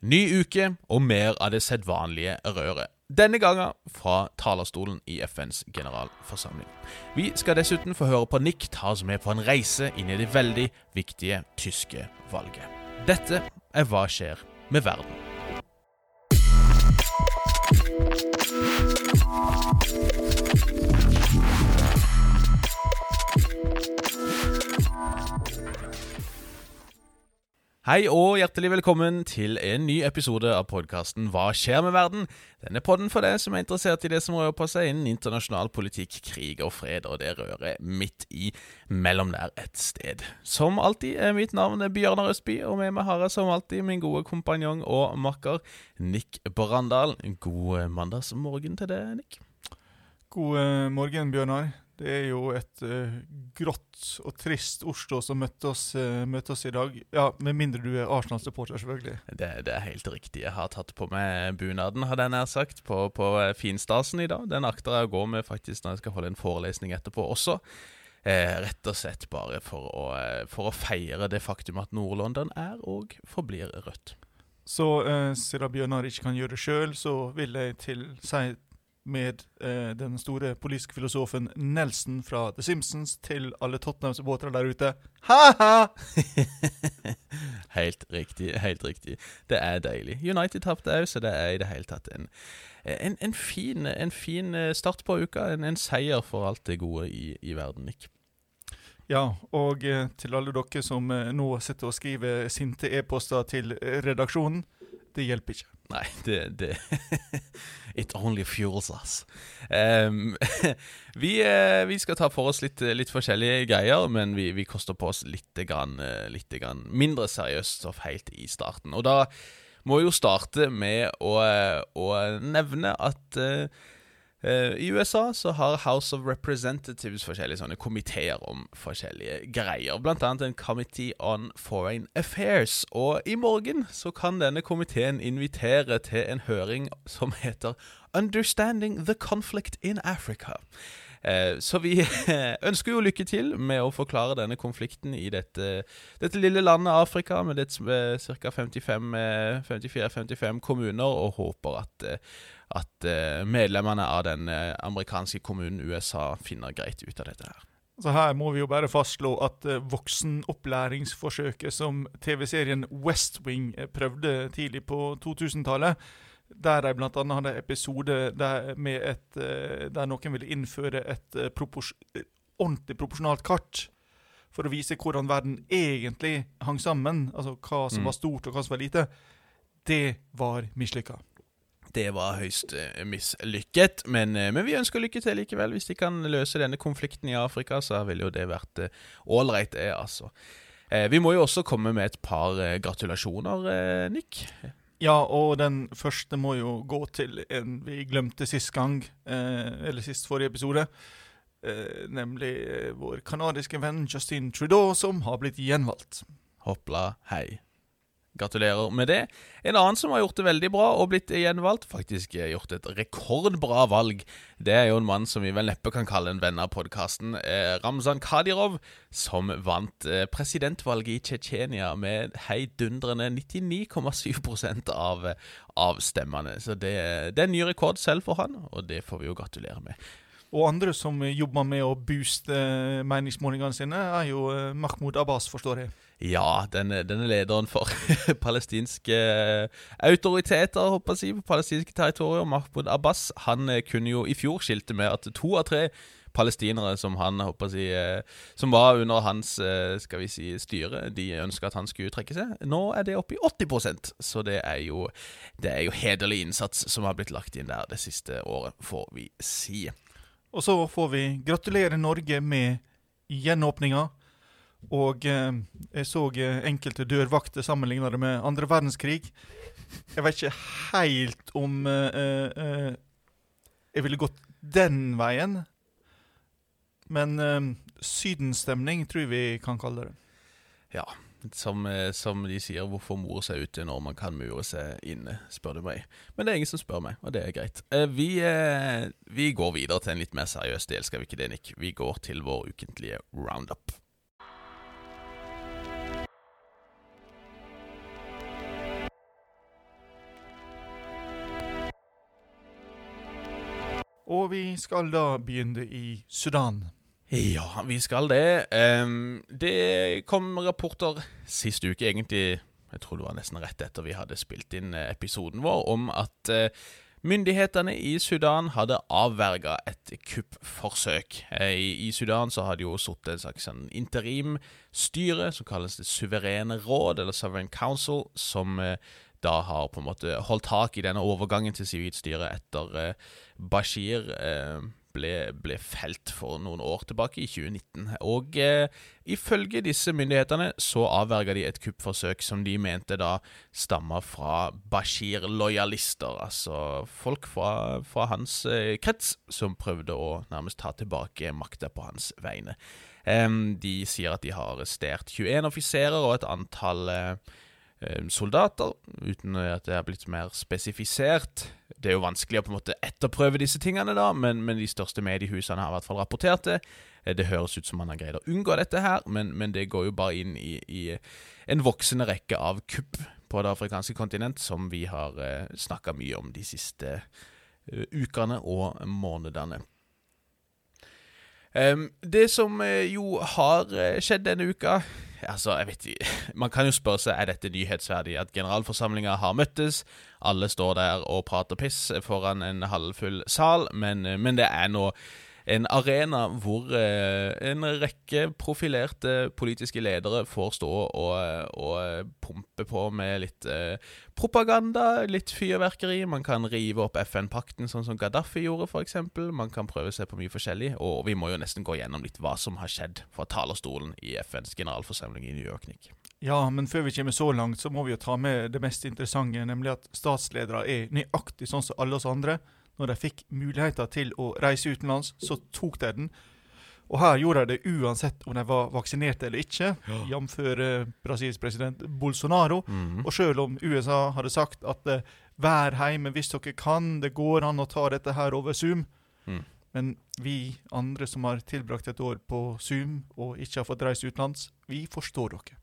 Ny uke og mer av det sedvanlige røret. Denne gangen fra talerstolen i FNs generalforsamling. Vi skal dessuten få høre på Nick ta oss med på en reise inn i det veldig viktige tyske valget. Dette er Hva skjer med verden? Hei og hjertelig velkommen til en ny episode av podkasten Hva skjer med verden? Denne podden for deg som er interessert i det som rører på seg innen internasjonal politikk, krig og fred, og det rører midt i mellom der et sted. Som alltid er mitt navn Bjørnar Østby, og med meg har jeg som alltid min gode kompanjong og makker Nick Brandal. God mandagsmorgen til deg, Nick. God eh, morgen, Bjørnar. Det er jo et uh, grått og trist Oslo som møtte oss, uh, møtte oss, i dag. Ja, Med mindre du er Arsenal-supporter, selvfølgelig. Det, det, er helt riktig. Jeg har tatt på meg bunaden, hadde jeg nær sagt, på, på finstasen i dag. Den akter jeg å gå med faktisk når jeg skal holde en forelesning etterpå også. Eh, rett og slett bare for å, for å feire det faktum at Nord-London er og forblir rødt. Så eh, siden Bjørnar ikke kan gjøre det sjøl, så vil jeg til, si med eh, den store politiske filosofen Nelson fra The Simpsons til alle Tottenham-supportere der ute. Ha-ha! helt riktig. Helt riktig. Det er deilig. United tapte òg, så det er i det hele tatt en, en, en, fin, en fin, eh, start på uka. En, en, seier for alt det gode i, i verden, Nick. Ja, og eh, til alle dere som eh, nå sitter og skriver sinte e-poster til redaksjonen. Det hjelper ikke. Nei, det, det It only fuels us. Um, vi, uh, vi, skal ta for oss litt, litt forskjellige greier, men vi, vi, koster på oss litt, grann, uh, litt grann mindre seriøst stoff helt i starten. Og da må vi jo starte med å, å nevne at uh, Uh, I USA så har House of Representatives forskjellige sånne komiteer om forskjellige greier. Blant annet en Committee on Foreign Affairs. Og i morgen så kan denne komiteen invitere til en høring som heter Understanding the Conflict in Africa. Uh, så vi ønsker jo lykke til med å forklare denne konflikten i dette, dette lille landet Afrika, med dets uh, ca. 54-55 kommuner, og håper at at uh, medlemmene av den uh, amerikanske kommunen USA finner greit ut av dette her. Så her må vi jo bare fastslå at uh, voksenopplæringsforsøket som TV-serien West Wing prøvde tidlig på 2000-tallet, der de bl.a. hadde episode der, et, der, noen ville innføre et propors ordentlig proporsjonalt kart for å vise hvordan verden egentlig hang sammen, altså hva som mm. var stort og hva som var lite, det var mislykka. Det var høyst uh, mislykket, men, uh, men, vi ønsker lykke til likevel. Hvis de kan løse denne konflikten i Afrika, så ville jo det vært ålreit, uh, det, altså. vi må jo også komme med et par gratulasjoner, Nick. Ja, og den første må jo gå til en vi glemte sist gang, eller sist forrige episode. nemlig vår kanadiske venn Justin Trudeau, som har blitt gjenvalgt. Hoppla hei. Gratulerer med det. En annen som har gjort det veldig bra og blitt gjenvalgt, faktisk gjort et rekordbra valg, det er jo en mann som vi vel neppe kan kalle en venn av podkasten, eh, Ramzan Kadyrov, som vant eh, presidentvalget i Tsjetsjenia med heidundrende 99,7 av, av stemmene. Så det, det er en ny rekord selv for han, og det får vi jo gratulere med. Og andre som jobber med å booste meningsmålingene sine, er jo eh, Mahmoud Abbas, forstår jeg. Ja, denne, denne lederen for palestinske autoriteter håper jeg, på palestinske territorier, Mahmoud Abbas, han eh, kunne jo i fjor skilte med at to av tre palestinere som han håper jeg, eh, som var under hans skal vi si, styre, de ønska at han skulle trekke seg. Nå er det oppe i 80% så det er jo, er jo hederlig innsats som har blitt lagt inn der det siste året, får vi si. Og så får vi gratulere Norge med gjenåpninga. Og eh, jeg så eh, enkelte dørvakter sammenligna det med andre verdenskrig. Jeg vet ikke helt om eh, eh, eh jeg ville gått den veien. Men eh, sydenstemning tror jeg vi kan kalle det. Ja, som, eh, som, de sier, hvorfor more seg ute når man kan mure seg inne, spør du meg. Men det er ingen som spør meg, og det er greit. Eh, vi, eh, vi går videre til en litt mer seriøs del, skal vi ikke det, Nick? Vi går til vår ukentlige roundup. Og vi skal da begynne i Sudan. Ja, vi skal det. Um, det kom rapporter sist uke, egentlig Jeg tror det var nesten rett etter vi hadde spilt inn eh, episoden vår, om at uh, myndighetene i Sudan hadde avverga et kuppforsøk. Uh, i, I Sudan så har de jo sittet et slags sånn interimstyre som kalles Det suverene råd, eller Sovereign Council, som da har på en måte holdt tak i denne overgangen til sivilt styre etter Bashir ble, ble, felt for noen år tilbake, i 2019. Og eh, ifølge disse myndighetene så avverga de et kuppforsøk som de mente da stamma fra Bashir-lojalister, altså folk fra, fra hans eh, krets som prøvde å nærmest ta tilbake makta på hans vegne. Eh, de sier at de har arrestert 21 offiserer og et antall eh, Eh, soldater, uten at det er blitt mer spesifisert. Det er jo vanskelig å på en måte etterprøve disse tingene, da, men, men de største mediehusene har i hvert fall rapportert det. Eh, det høres ut som man har greid å unngå dette her, men, men det går jo bare inn i, i, en voksende rekke av kupp på det afrikanske kontinent, som vi har eh, snakka mye om de siste uh, ukene og månedene. Det som uh, jo har skjedd denne uka Altså, jeg vet ikke Man kan jo spørre seg er dette nyhetsverdig. At generalforsamlinga har møttes, alle står der og prater piss foran en halvfull sal, men, men det er nå en arena hvor eh, en rekke profilerte politiske ledere får stå og, og pumpe på med litt eh, propaganda, litt fyrverkeri. Man kan rive opp FN-pakten, sånn som Gaddafi gjorde, f.eks. Man kan prøve seg på mye forskjellig. Og vi må jo nesten gå gjennom litt hva som har skjedd fra talerstolen i FNs generalforsamling i New York. Nick. Ja, men før vi kommer så langt, så må vi jo ta med det mest interessante, nemlig at statsledere er nøyaktig sånn som alle oss andre når de fikk muligheter til å reise utenlands, så tok de den. Og her gjorde de det uansett om de var vaksinerte eller ikke, ja. jf. Uh, Brasils president Bolsonaro. Mm. Og selv om USA hadde sagt at uh, vær hjemme hvis dere kan, det går an å ta dette her over Zoom. Mm. Men vi andre som har tilbrakt et år på Zoom og ikke har fått reist utenlands, vi forstår dere.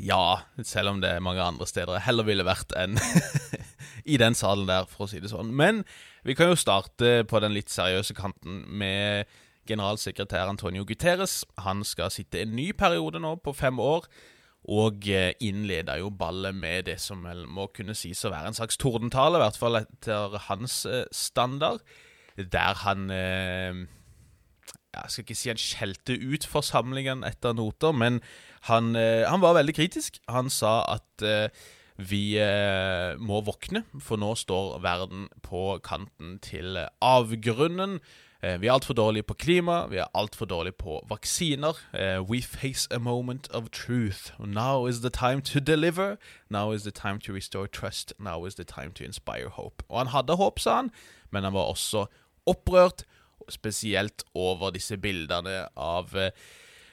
Ja, selv om det er mange andre steder jeg heller ville vært enn i den salen der, for å si det sånn. Men vi kan jo starte på den litt seriøse kanten med generalsekretær Antonio Guterres. Han skal sitte en ny periode nå på fem år, og eh, innleder jo ballet med det som vel må kunne sies å være en slags tordentale, i hvert fall etter hans eh, standard, der han eh, Jeg skal ikke si han skjelte ut forsamlingen etter noter, men han, han var veldig kritisk. Han sa at vi eh, må våkne, for nå står verden på kanten til avgrunnen. Eh, vi er altfor dårlige på klima, vi er altfor dårlige på vaksiner. Eh, we face a moment of truth. Now is the time to deliver. Now is the time to restore trust. Now is the time to inspire hope. Og han hadde håp, sa han, men han var også opprørt, spesielt over disse bildene av eh,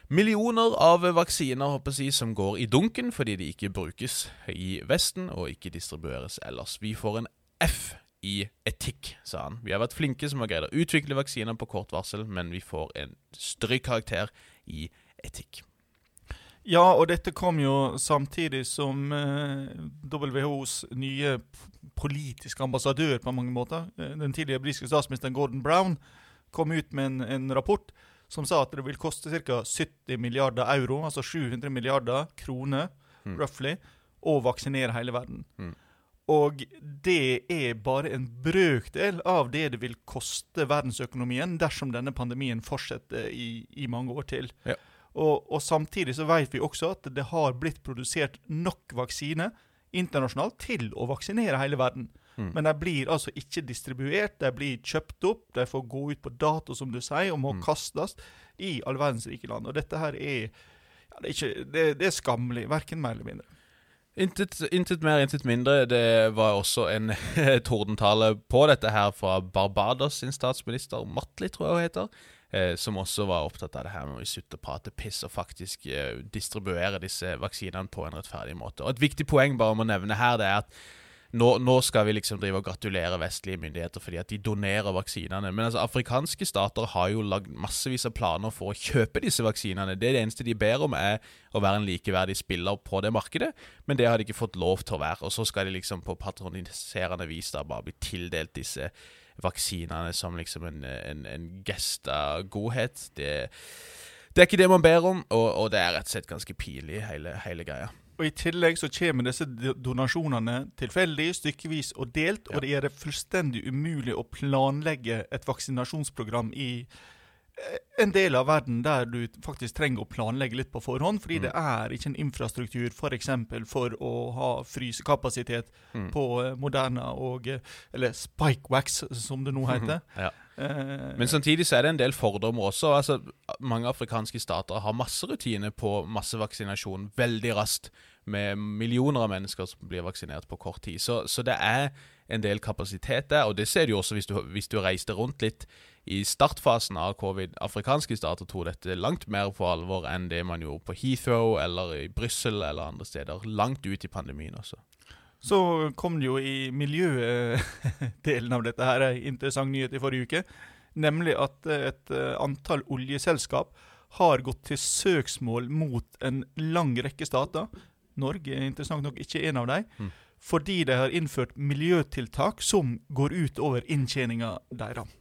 millioner av vaksiner håper jeg, som går i dunken fordi de ikke brukes i Vesten og ikke distribueres ellers. Vi får en F i etikk, sa han. Vi har vært flinke som har greid å utvikle vaksiner på kort varsel, men vi får en strykkarakter i etikk. Ja, og dette kom jo samtidig som eh, WHOs nye politiske ambassadør på mange måter, eh, den tidligere britiske statsministeren Gordon Brown, kom ut med en, en rapport som sa at det vil koste ca. 70 milliarder euro, altså 700 milliarder kroner, mm. roughly, å vaksinere hele verden. Mm. Og det er bare en brøkdel av det det vil koste verdensøkonomien dersom denne pandemien fortsetter i, i mange år til. Ja. Og, og, samtidig så vet vi også at det har blitt produsert nok vaksine internasjonalt til å vaksinere hele verden. Mm. Men de blir altså ikke distribuert, de blir kjøpt opp, de får gå ut på dato, som du sier, og må mm. kastes i all verdens rike land. Og dette her er ja, det, er ikke, det, det er skammelig, verken mer eller mindre. Intet, intet, mer, intet mindre. Det var også en tordentale på dette her fra Barbados sin statsminister, Matley, tror jeg hun heter. Eh, som også var opptatt av det her med å slutte å prate piss og faktisk eh, distribuere disse vaksinene på en rettferdig måte. Og Et viktig poeng bare om å nevne her, det er at nå, nå, skal vi liksom drive og gratulere vestlige myndigheter fordi at de donerer vaksinene. Men altså, afrikanske stater har jo lagd massevis av planer for å kjøpe disse vaksinene. Det, er det eneste de ber om, er å være en likeverdig spiller på det markedet, men det har de ikke fått lov til å være. Og så skal de liksom på patroniserende vis da bare bli tildelt disse vaksinene som liksom en, en, en gest av godhet. Det, det er ikke det man ber om, og, og det er rett og slett ganske pinlig, hele, hele greia. Og I tillegg så kommer disse donasjonene tilfeldig, stykkevis og delt, Ja. og det gjør det fullstendig umulig å planlegge et vaksinasjonsprogram i eh, en del av verden der du faktisk trenger å planlegge litt på forhånd, fordi Mm. det er ikke en infrastruktur f.eks. For, for å ha frysekapasitet Mm. på eh, Moderna og eh, Eller Spikewax, som det nå heter. Ja. Eh, Men samtidig så er det en del fordommer også. Altså, mange afrikanske stater har masse rutiner på massevaksinasjon veldig raskt, med millioner av mennesker som blir vaksinert på kort tid. Så, så det er en del kapasitet der, og det ser du også hvis du, hvis du reiste rundt litt i startfasen av covid. Afrikanske stater tok dette langt mer på alvor enn det man gjorde på Heathrow eller i Brussel eller andre steder. Langt ut i pandemien også. Så kom det jo i miljødelen av dette her en interessant nyhet i forrige uke. Nemlig at et eh, antall oljeselskap har gått til søksmål mot en lang rekke stater. Norge er interessant nok ikke en av dem. Mm. Fordi de har innført miljøtiltak som går ut over inntjeninga deres.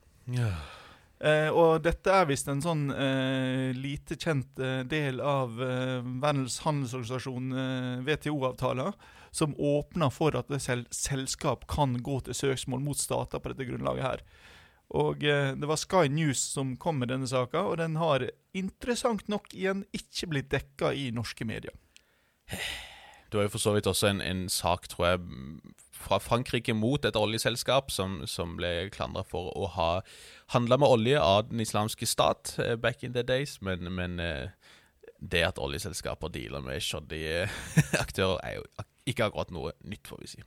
Eh, og dette er visst en sånn eh, lite kjent eh, del av eh, Verdens handelsorganisasjon, eh, WTO-avtalen, som åpner for at sel selskap kan gå til søksmål mot stater på dette grunnlaget her. Og eh, Det var Sky News som kom med denne saka, og den har interessant nok igjen ikke blitt dekka i norske medier. Det var jo for så vidt også en, en sak, tror jeg, fra Frankrike mot et oljeselskap som, som ble klandra for å ha handla med olje av den islamske stat eh, back in the days, men, men eh, det at oljeselskaper dealer med shoddy aktører, er jo ikke akkurat noe nytt, får vi si.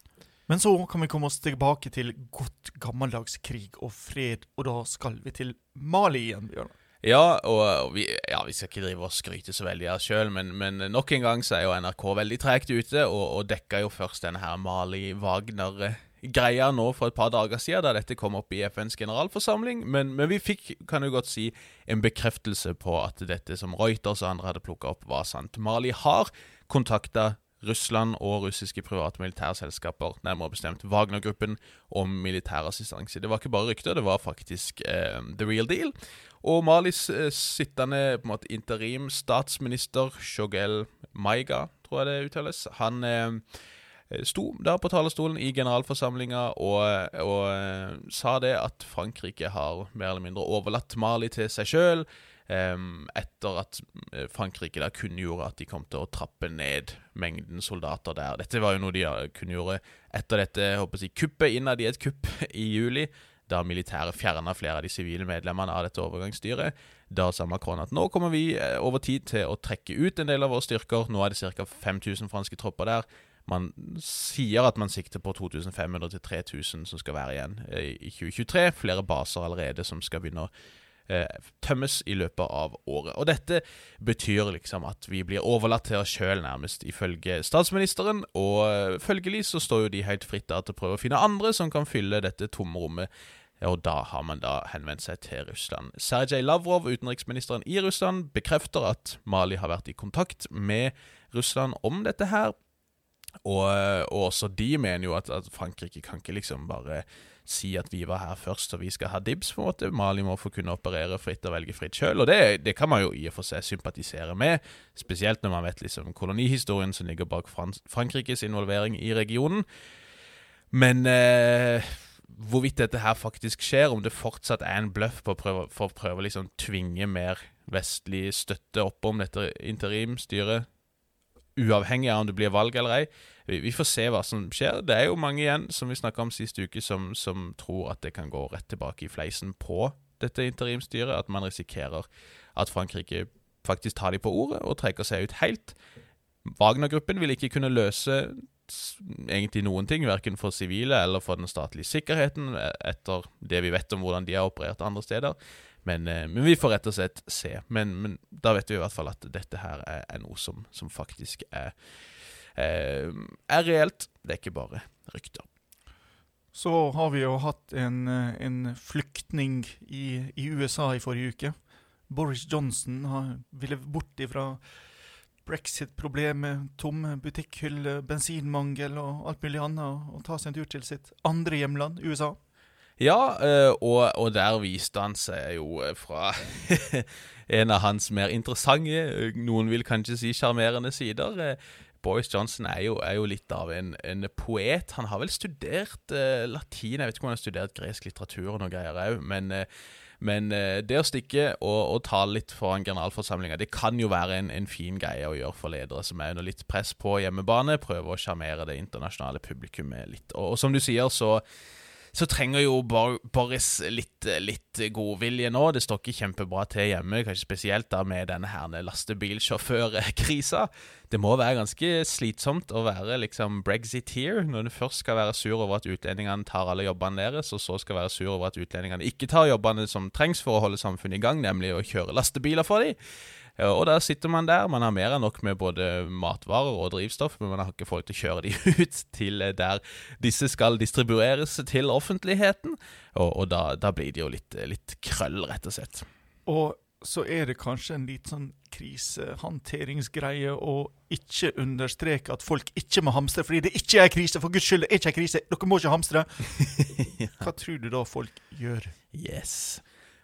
Men så kan vi komme oss tilbake til godt gammeldags krig og fred, og da skal vi til Mali igjen, Bjørn. Ja, og, og vi, ja, vi skal ikke drive og skryte så veldig av oss sjøl, men, men nok en gang så er jo NRK veldig tregt ute, og, og dekka jo først denne her Mali-Wagner-greia nå for et par dager siden, da dette kom opp i FNs generalforsamling. Men, men vi fikk, kan du godt si, en bekreftelse på at dette som Reuters og andre hadde plukka opp, var sant. Mali har kontakta Russland og russiske private militærselskaper, nærmere bestemt Wagner-gruppen, om militærassistanse. Det var ikke bare rykter, det var faktisk eh, the real deal. Og Malis eh, sittende på en måte interim-statsminister, Shogel Maiga, tror jeg det uttales, han eh, sto der på talerstolen i generalforsamlinga og, og eh, sa det at Frankrike har mer eller mindre overlatt Mali til seg sjøl. Etter at eh, Frankrike da kunngjorde at de kom til å trappe ned mengden soldater der. Dette var jo noe de eh, kunngjorde etter dette håper jeg, kuppet innad i et kupp i juli, da militæret fjerna flere av de sivile medlemmene av dette overgangsstyret. Da sa Macron at nå kommer vi eh, over tid til å trekke ut en del av våre styrker. Nå er det ca. 5000 franske tropper der. Man sier at man sikter på 2500 til 3000 som skal være igjen i 2023. Flere baser allerede som skal begynne å tømmes i løpet av året. Og dette betyr liksom at vi blir overlatt til oss sjøl, nærmest, ifølge statsministeren. Og eh, følgelig så står jo de helt fritt da til å prøve å finne andre som kan fylle dette tomrommet. Og da har man da henvendt seg til Russland. Sergej Lavrov, utenriksministeren i Russland, bekrefter at Mali har vært i kontakt med Russland om dette her. Og, og også de mener jo at, at Frankrike kan ikke liksom bare si at vi var her først og vi skal ha dibs, på en måte. Mali må få kunne operere fritt og velge fritt sjøl, og det, det, kan man jo i og for seg sympatisere med. Spesielt når man vet liksom kolonihistorien som ligger bak Frankrikes involvering i regionen. Men eh, hvorvidt dette her faktisk skjer, om det fortsatt er en bløff på å prøve, for å prøve liksom tvinge mer vestlig støtte oppom dette interimstyret, uavhengig av om det blir valg eller ei. Vi, vi får se hva som skjer. Det er jo mange igjen, som vi snakka om sist uke, som, som tror at det kan gå rett tilbake i fleisen på dette interimstyret. At man risikerer at Frankrike faktisk tar de på ordet og trekker seg ut helt. Wagner-gruppen vil ikke kunne løse egentlig noen ting, verken for sivile eller for den statlige sikkerheten, etter det vi vet om hvordan de har operert andre steder. Men, men vi får rett og slett se. Men, men, da vet vi i hvert fall at dette her er, er noe som, som faktisk er, er, er reelt. Det er ikke bare rykter. Så har vi jo hatt en, en flyktning i, i, USA i forrige uke. Boris Johnson har, ville bort ifra brexit-problemet, tomme butikkhyller, bensinmangel og alt mulig annet, og ta seg en tur til sitt andre hjemland, USA. Ja, eh, og, og der viste han seg jo eh, fra en av hans mer interessante, eh, noen vil kanskje si sjarmerende sider. Boris Johnson er jo, er jo litt av en, en, poet. Han har vel studert eh, latin, jeg vet ikke om han har studert gresk litteratur og noe greier òg, men, eh, men eh, det å stikke og, og tale litt foran generalforsamlinga, det kan jo være en, en, fin greie å gjøre for ledere som er under litt press på hjemmebane. Prøve å sjarmere det internasjonale publikummet litt. Og, og som du sier, så så trenger jo Boris litt, litt godvilje nå. Det står ikke kjempebra til hjemme, kanskje spesielt da med denne herne lastebilsjåførkrisa. Det må være ganske slitsomt å være liksom brexiteer når du først skal være sur over at utlendingene tar alle jobbene deres, og så skal være sur over at utlendingene ikke tar jobbene som trengs for å holde samfunnet i gang, nemlig å kjøre lastebiler for dem. Og da sitter man der. Man har mer enn nok med både matvarer og drivstoff, men man har ikke folk til å kjøre de ut til der disse skal distribueres til offentligheten. Og, og da, da, blir det jo litt, litt, krøll, rett og slett. Og så er det kanskje en litt sånn krisehåndteringsgreie å ikke understreke at folk ikke må hamstre fordi det ikke er krise. For guds skyld, det er ikke krise. Dere må ikke hamstre. Hva tror du da folk gjør? Yes.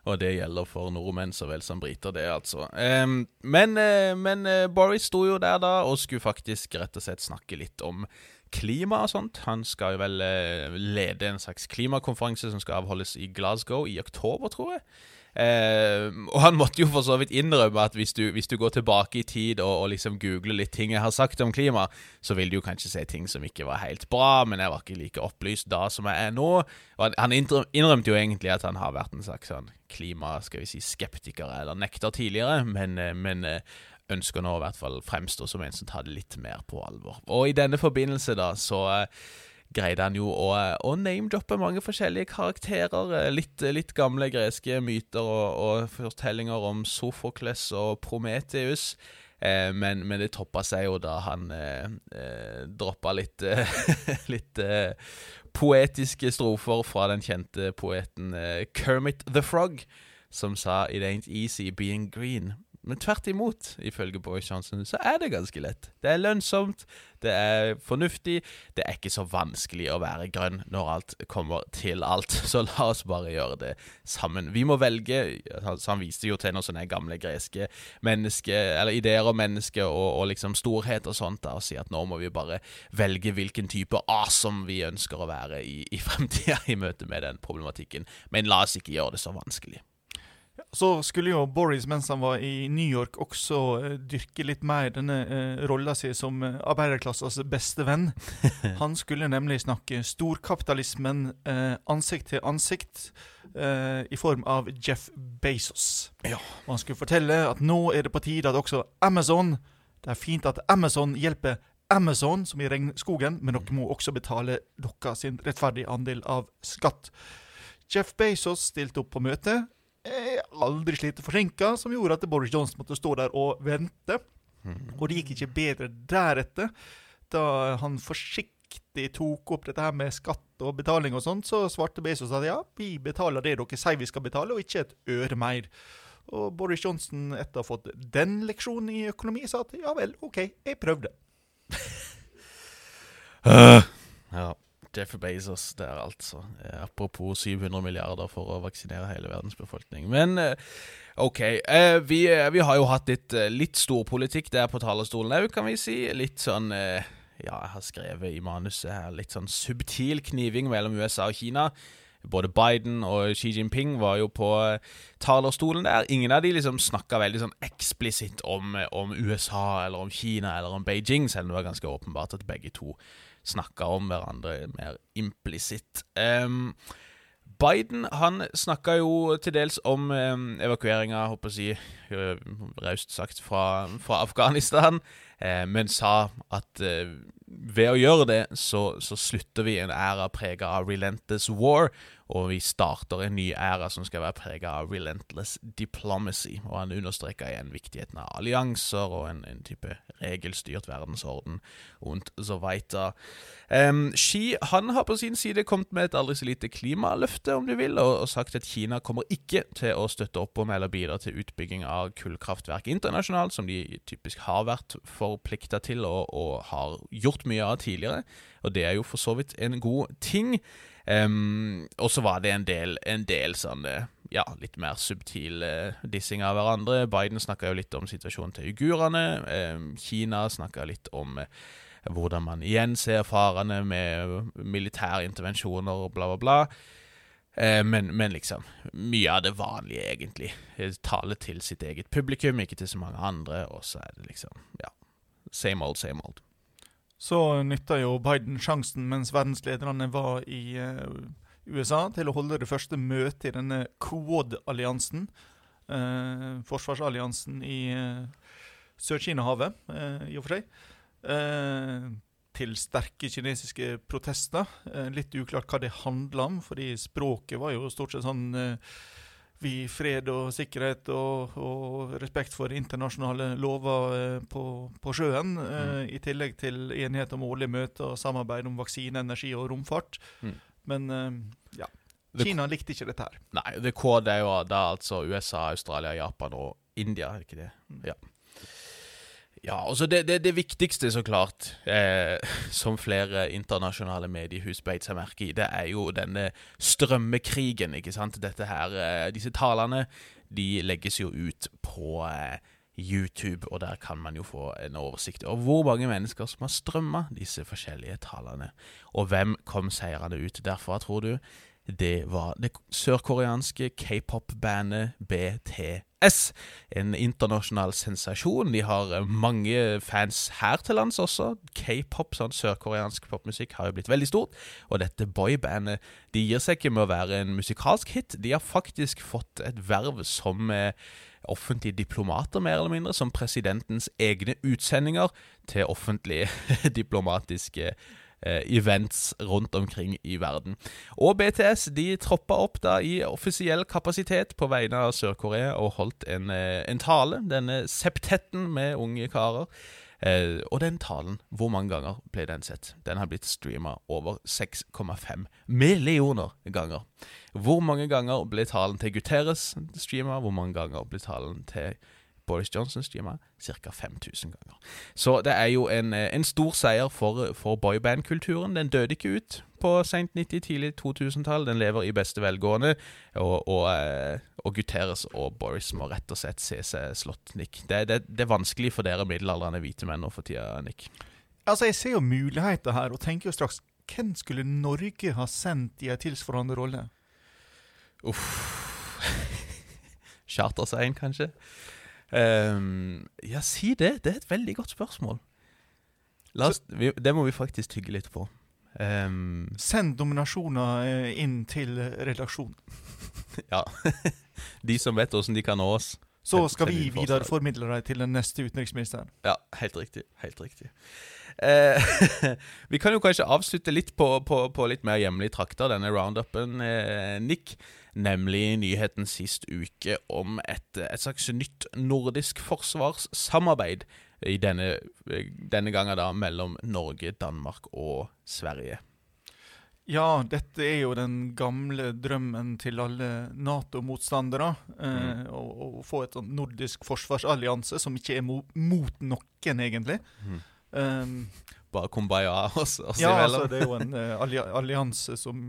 Og det gjelder for nordmenn så vel som briter, det, altså. Um, men, uh, men uh, Boris sto jo der da og skulle faktisk rett og slett snakke litt om klima og sånt. Han skal jo vel uh, lede en slags klimakonferanse som skal avholdes i Glasgow i oktober, tror jeg. Eh, og han måtte jo for så vidt innrømme at hvis du, hvis du går tilbake i tid og, og, liksom googler litt ting jeg har sagt om klima, så vil du jo kanskje se ting som ikke var helt bra, men jeg var ikke like opplyst da som jeg er nå. Og han innrømte jo egentlig at han har vært en slags sånn klima, skal vi si, skeptiker eller nekter tidligere, men, eh, men eh, ønsker nå i hvert fall fremstå som en som tar det litt mer på alvor. Og i denne forbindelse, da, så eh, greide han jo å, å name-droppe mange forskjellige karakterer. Litt, litt gamle greske myter og, og, fortellinger om Sofokles og Prometheus. Eh, men, men, det toppa seg jo da han eh, eh droppa litt, litt eh, poetiske strofer fra den kjente poeten eh, Kermit the Frog, som sa 'It ain't easy being green'. Men tvert imot, ifølge Boris Johnson, så er det ganske lett. Det er lønnsomt, det er fornuftig, det er ikke så vanskelig å være grønn når alt kommer til alt. Så la oss bare gjøre det sammen. Vi må velge Han viste jo til noen sånne gamle greske menneske, eller ideer om mennesker og, og, liksom storhet og sånt, da, og si at nå må vi bare velge hvilken type awesome vi ønsker å være i, i fremtida i møte med den problematikken. Men la oss ikke gjøre det så vanskelig. Så skulle jo Boris, mens han var i New York, også uh, dyrke litt mer denne uh, rolla si som uh, arbeiderklassens beste venn. Han skulle nemlig snakke storkapitalismen uh, ansikt til ansikt i form av Jeff Bezos. Ja. Og han skulle fortelle at nå er det på tide at også Amazon Det er fint at Amazon hjelper Amazon, som i regnskogen, men dere må også betale deres rettferdige andel av skatt. Jeff Bezos stilte opp på møtet aldri slitt forsinka, som gjorde at Boris Johnson måtte stå der og vente. Mm. Og det gikk ikke bedre deretter. Da han forsiktig tok opp dette her med skatt og betaling og sånt, så svarte Bezos at ja, vi betaler det dere sier vi skal betale, og ikke et øre mer. Og Boris Johnson, etter å ha fått den leksjonen i økonomi, sa at ja vel, OK, jeg prøvde. uh, ja. Jeff Bezos der, altså. Eh, apropos 700 milliarder for å vaksinere hele verdens befolkning. Men eh, OK. Eh, vi, vi, har jo hatt litt, litt storpolitikk der på talerstolen òg, kan vi si. Litt sånn Ja, jeg har skrevet i manuset her litt sånn subtil kniving mellom USA og Kina. Både Biden og Xi Jinping var jo på talerstolen der. Ingen av de liksom snakka veldig sånn eksplisitt om, om, USA eller om Kina eller om Beijing, selv om det var ganske åpenbart at begge to snakka om hverandre mer implisitt. Um, Biden han snakka jo til dels om um, evakueringa, håper jeg å si, uh, raust sagt, fra, fra Afghanistan, uh, men sa at uh, ved å gjøre det, så, så slutter vi en æra prega av relentless war, og vi starter en ny æra som skal være prega av relentless diplomacy. Og han understreka igjen viktigheten av allianser og en, en type regelstyrt verdensorden rundt weiter. Um, Xi han har på sin side kommet med et aldri så lite klimaløfte, om du vil, og, og, sagt at Kina kommer ikke til å støtte opp om eller bidra til utbygging av kullkraftverk internasjonalt, som de typisk har vært forplikta til og, og har gjort mye av tidligere, og det er jo for så vidt en god ting. Um, og så var det en del, en del sånn ja, litt mer subtil uh, dissing av hverandre. Biden snakka jo litt om situasjonen til uigurene. Um, Kina snakka litt om uh, hvordan man igjen ser farene med militære intervensjoner og bla, bla, bla. Men, men, liksom, mye av det vanlige, egentlig. Tale til sitt eget publikum, ikke til så mange andre, og så er det liksom, ja, same old, same old. Så nytta jo Biden sjansen mens verdenslederne var i uh, USA, til å holde det første møtet i denne Quad-alliansen. eh, forsvarsalliansen i eh, Sør-Kina-havet, i og for seg. til sterke kinesiske protester. litt uklart hva det handla om, fordi språket var jo stort sett sånn vi fred og sikkerhet og, og respekt for internasjonale lover eh, på, på, sjøen. Eh, mm. I tillegg til enighet om årlige møter og samarbeid om vaksine, energi og romfart. Mm. Men eh, ja. Kina likte ikke dette her. Nei, det er jo da altså USA, Australia, Japan og India, er ikke det? Mm. Ja. Ja, altså det, det, det, viktigste, så klart, eh, som flere internasjonale mediehus beit seg merke i, det er jo denne strømmekrigen, ikke sant. Dette her, eh, Disse talene de legges jo ut på eh, YouTube, og der kan man jo få en oversikt over hvor mange mennesker som har strømma disse forskjellige talene. Og hvem kom seirende ut derfra, tror du? Det var det sørkoreanske k-pop-bandet BTS. En internasjonal sensasjon. De har eh, mange fans her til lands også. K-pop, sånn sørkoreansk popmusikk, har jo blitt veldig stort. Og dette boybandet de gir seg ikke med å være en musikalsk hit. De har faktisk fått et verv som eh, offentlige diplomater, mer eller mindre, som presidentens egne utsendinger til offentlige diplomatiske events rundt omkring i verden. Og BTS de troppa opp da i offisiell kapasitet på vegne av Sør-Korea og holdt en, eh, en, tale, denne septetten med unge karer. Eh, og den talen, hvor mange ganger ble den sett? Den har blitt streama over 6,5 millioner ganger. Hvor mange ganger ble talen til Guterres streama? Hvor mange ganger ble talen til Boris Johnson streama ca. 5000 ganger. Så det er jo en, eh, en stor seier for, for boyband-kulturen. Den døde ikke ut på sent 90-, tidlig 2000-tall. Den lever i beste velgående. Og, og, eh, og, Guterres og Boris må rett og slett se seg slått, Nick. Det, det, det er vanskelig for dere middelaldrende hvite menn nå for tida, Nick. Altså, Jeg ser jo muligheter her, og tenker jo straks Hvem skulle Norge ha sendt i en tilsvarende rolle? Uff Charterseien, kanskje? Um, ja, si det. Det er et veldig godt spørsmål. Oss, vi, det må vi faktisk tygge litt på. Um, Send nominasjoner eh, inn til redaksjonen. ja. de som vet åssen de kan nå oss. Så skal vi videreformidle deg til den neste utenriksministeren. Ja, helt riktig. Helt riktig. Eh, vi kan jo kanskje avslutte litt på, på, på litt mer hjemlige trakter, denne roundupen, eh, Nick nemlig nyheten sist uke om et, et slags nytt nordisk forsvarssamarbeid. I denne, denne gangen da mellom Norge, Danmark og Sverige. Ja, dette er jo den gamle drømmen til alle Nato-motstandere. Eh, mm. å, å, få et sånn nordisk forsvarsallianse som ikke er mot, mot noen, egentlig. Mm. Um, Bare kumbaya oss, oss ja, imellom? Ja, altså, det er jo en uh, allianse som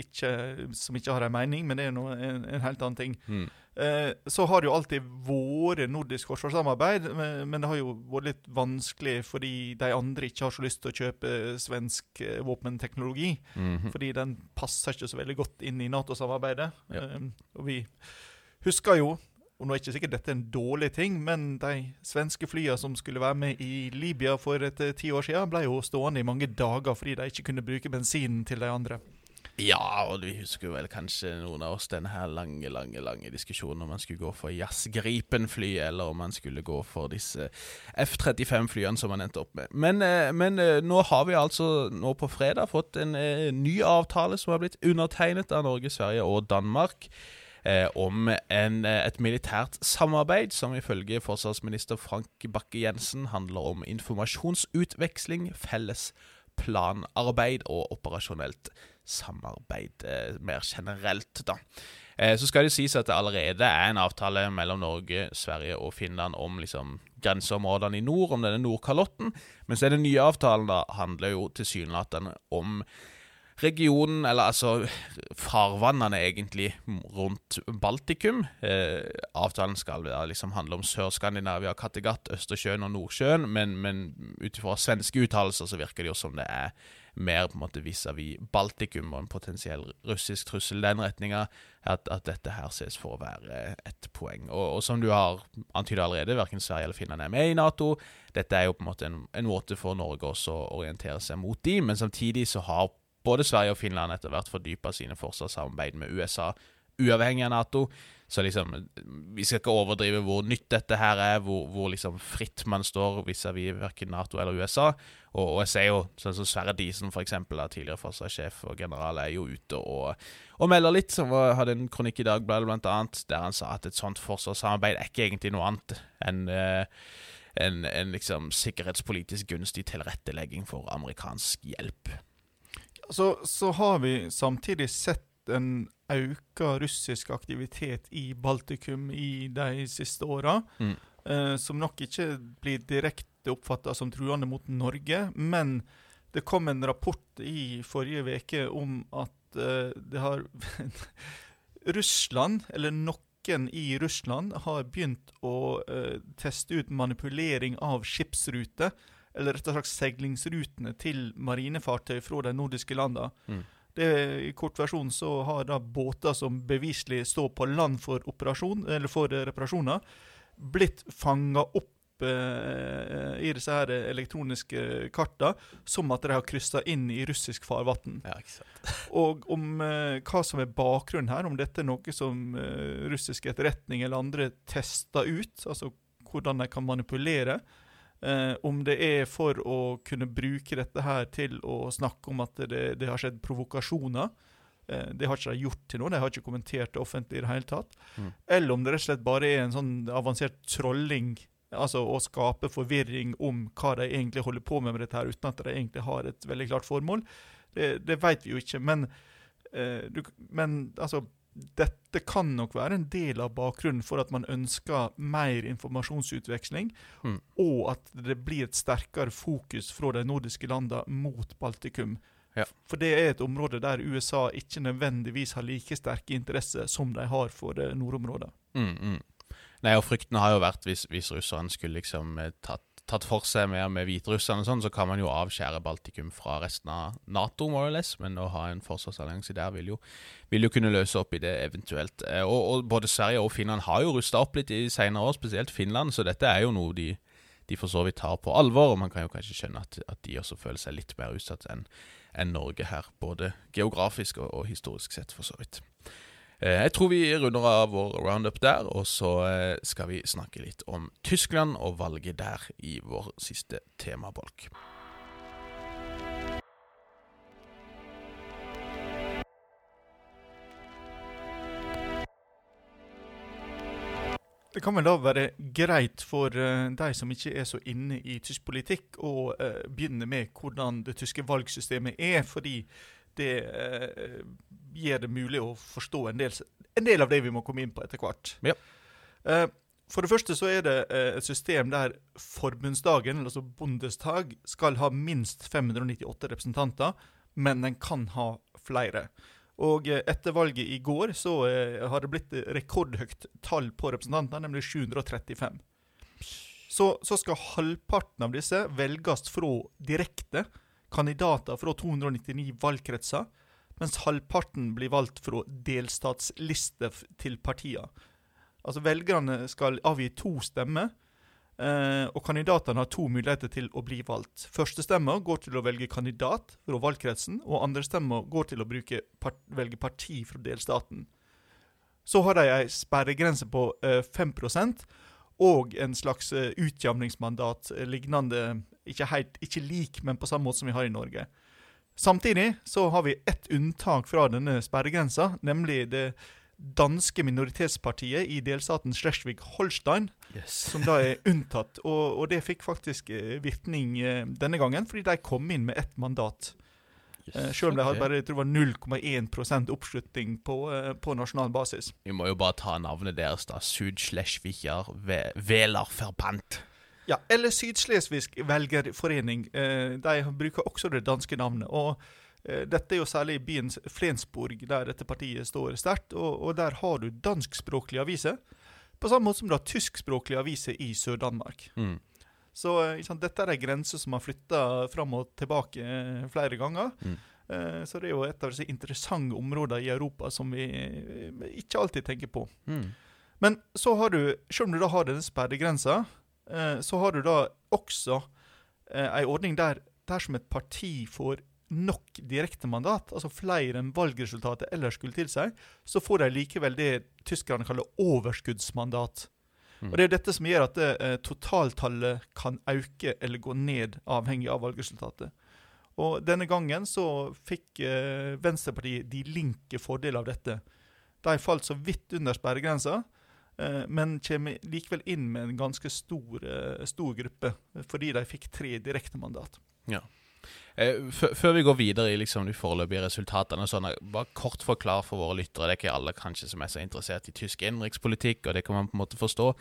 ikke, som ikke har en mening, men det er noe, en, en, helt annen ting. Mm. Eh, så har det jo alltid vært nordisk forsvarssamarbeid, men, men, det har jo vært litt vanskelig fordi de andre ikke har så lyst til å kjøpe svensk eh, våpenteknologi. Mm -hmm. Fordi den passer ikke så veldig godt inn i Nato-samarbeidet. Ja. Eh, og vi husker jo og nå er ikke sikkert dette er en dårlig ting, men de svenske flyene som skulle være med i Libya for et eh, ti år siden, ble jo stående i mange dager fordi de ikke kunne bruke bensinen til de andre. Ja, og vi husker vel kanskje noen av oss denne her lange, lange lange diskusjonen om man skulle gå for Jazz Gripen-fly, eller om man skulle gå for disse F-35-flyene som man endte opp med. Men, eh, men, eh, nå har vi altså nå på fredag fått en eh, ny avtale som har blitt undertegnet av Norge, Sverige og Danmark. Eh, om en, et militært samarbeid som ifølge forsvarsminister Frank Bakke-Jensen handler om informasjonsutveksling, felles planarbeid og operasjonelt samarbeid eh, mer generelt, da. Eh, så skal det sies at det allerede er en avtale mellom Norge, Sverige og Finland om liksom grenseområdene i nord, om denne Nordkalotten. Mens den nye avtalen da handler jo tilsynelatende om regionen, eller altså farvannene egentlig, rundt Baltikum. Eh, avtalen skal da liksom handle om Sør-Skandinavia, Kattegat, Østersjøen og Nordsjøen, men, men ut ifra svenske uttalelser så virker det jo som det er mer på en måte vis-à-vis Baltikum og en potensiell russisk trussel i den retninga, at, at, dette her ses for å være et poeng. Og, og som du har antydet allerede, verken Sverige eller Finland er med i Nato. Dette er jo på en måte en, en måte for Norge også å orientere seg mot de, men samtidig så har både Sverige og Finland etter hvert fordypa sine forsvarssamarbeid med USA, uavhengig av Nato. Så liksom, vi skal ikke overdrive hvor nytt dette her er, hvor, hvor liksom fritt man står vis-à-vis verken Nato eller USA. Og, og, jeg ser jo, sånn som Sverre Disen, for eksempel, tidligere forsvarssjef og general, er jo ute og, og melder litt. Som hadde en kronikk i Dagbladet, blant annet, der han sa at et sånt forsvarssamarbeid er ikke egentlig noe annet enn eh, en, en liksom sikkerhetspolitisk gunstig tilrettelegging for amerikansk hjelp. Så, så har vi samtidig sett en auka russisk aktivitet i Baltikum i de siste åra. Mm. Eh, som nok ikke blir direkte oppfatta som truende mot Norge. Men det kom en rapport i forrige uke om at eh, det har Russland, eller noen i Russland, har begynt å eh, teste ut manipulering av skipsruter. Eller rett og slett seilingsrutene til marinefartøy fra de nordiske landene. Mm. Det, I kort versjon så har da båter som beviselig står på land for for reparasjoner, blitt fanga opp eh, i disse her elektroniske kartene som at de har kryssa inn i russisk farvann. Ja, og om eh, hva som er bakgrunnen her, om dette er noe som eh, russisk etterretning eller andre tester ut, altså hvordan de kan manipulere, Eh, om det er for å kunne bruke dette her til å snakke om at det, det har skjedd provokasjoner. Eh, det har ikke de gjort til nå, de har ikke kommentert det offentlig i det hele tatt. Mm. Eller om det rett og slett bare er en sånn avansert trolling, altså å skape forvirring om hva de egentlig holder på med med dette her, uten at de egentlig har et veldig klart formål. Det, det vet vi jo ikke. Men, eh, du, men altså dette kan nok være en del av bakgrunnen for at man ønsker mer informasjonsutveksling, mm. og at det blir et sterkere fokus fra de nordiske landene mot Baltikum. Ja. For det er et område der USA ikke nødvendigvis har like sterke interesser som de har for nordområdet. Mm, mm. Nei, og Frykten har jo vært hvis, hvis russerne skulle liksom eh, tatt tatt for seg mer med Hviterussland og sånn, så kan man jo avskjære Baltikum fra resten av Nato, more or less, men å ha en forsvarsallianse der vil jo, vil jo, kunne løse opp i det eventuelt. Eh, og, og Både Sverige og Finland har jo rusta opp litt i senere år, spesielt Finland, så dette er jo noe de, de for så vidt tar på alvor. og Man kan jo kanskje skjønne at, at de også føler seg litt mer utsatt enn en Norge her, både geografisk og, og historisk sett, for så vidt. Eh, jeg tror vi runder av vår roundup der, og så eh, skal vi snakke litt om Tyskland og valget der i vår siste temabolk. Det kan vel da være greit for uh, de som ikke er så inne i tysk politikk, å uh, begynne med hvordan det tyske valgsystemet er. Fordi det uh, gjør det mulig å forstå en del, en del, av det vi må komme inn på etter hvert. Ja. Uh, for det første så er det uh, et system der forbundsdagen, altså Bundestag, skal ha minst 598 representanter, men den kan ha flere. Og etter valget i går så har det blitt rekordhøyt tall på representanter, nemlig 735. Så, så skal halvparten av disse velges fra direkte kandidater fra 299 valgkretser, mens halvparten blir valgt fra delstatslister til partiene. Altså Velgerne skal avgi to stemmer, eh, og kandidatene har to muligheter til å bli valgt. Første stemmer går til å velge kandidat fra valgkretsen, og andre stemmer går til å part velge parti fra delstaten. Så har de ei sperregrense på eh, 5 og en slags eh, utjamningsmandat eh, lignende ikke, helt, ikke lik, men på samme måte som vi har i Norge. Samtidig så har vi ett unntak fra denne sperregrensa, nemlig det danske minoritetspartiet i delstaten Schleswig-Holstein, yes. som da er unntatt. Og, og, det fikk faktisk eh, virkning eh, denne gangen, fordi de kom inn med ett mandat. Eh, selv om de hadde bare jeg tror det var 0,1% oppslutning på, eh, på nasjonal basis. Vi må jo bare ta navnet deres, da. Sud-Schleswiger Ve- Ja, Eller Syd-Slesvigsk velgerforening. Eh, de bruker også det danske navnet. og Dette er jo særlig i byen Flensburg, der dette partiet står sterkt. Og, og der har du danskspråklige aviser, på samme måte som du har tyskspråklige aviser i Sør-Danmark. Mm. Så eh, sant, dette er en grense som har flytta fram og tilbake eh, flere ganger. Mm. Eh, Så det er jo et av disse interessante områdene i Europa som vi ikke alltid tenker på. Mm. Men så har du, selv om du da har denne sperregrensa, så har du da også ei ordning der dersom et parti får nok direktemandat, altså flere enn valgresultatet ellers skulle tilsi, så får de likevel det tyskerne kaller overskuddsmandat. Mm. Og Det er dette som gjør at eh, totaltallet kan øke eller gå ned, avhengig av valgresultatet. Og Denne gangen så fikk eh, Venstrepartiet de linke fordeler av dette. De falt så vidt under sperregrensa, eh, men kommer likevel inn med en ganske stor, eh, stor gruppe, fordi de fikk tre direktemandat. Eh, før- før vi går videre i liksom de foreløpige resultatene, sånn, bare kort forklar for våre lyttere. Det er ikke alle kanskje som er så interessert i tysk innenrikspolitikk, og det kan man på en måte forstå.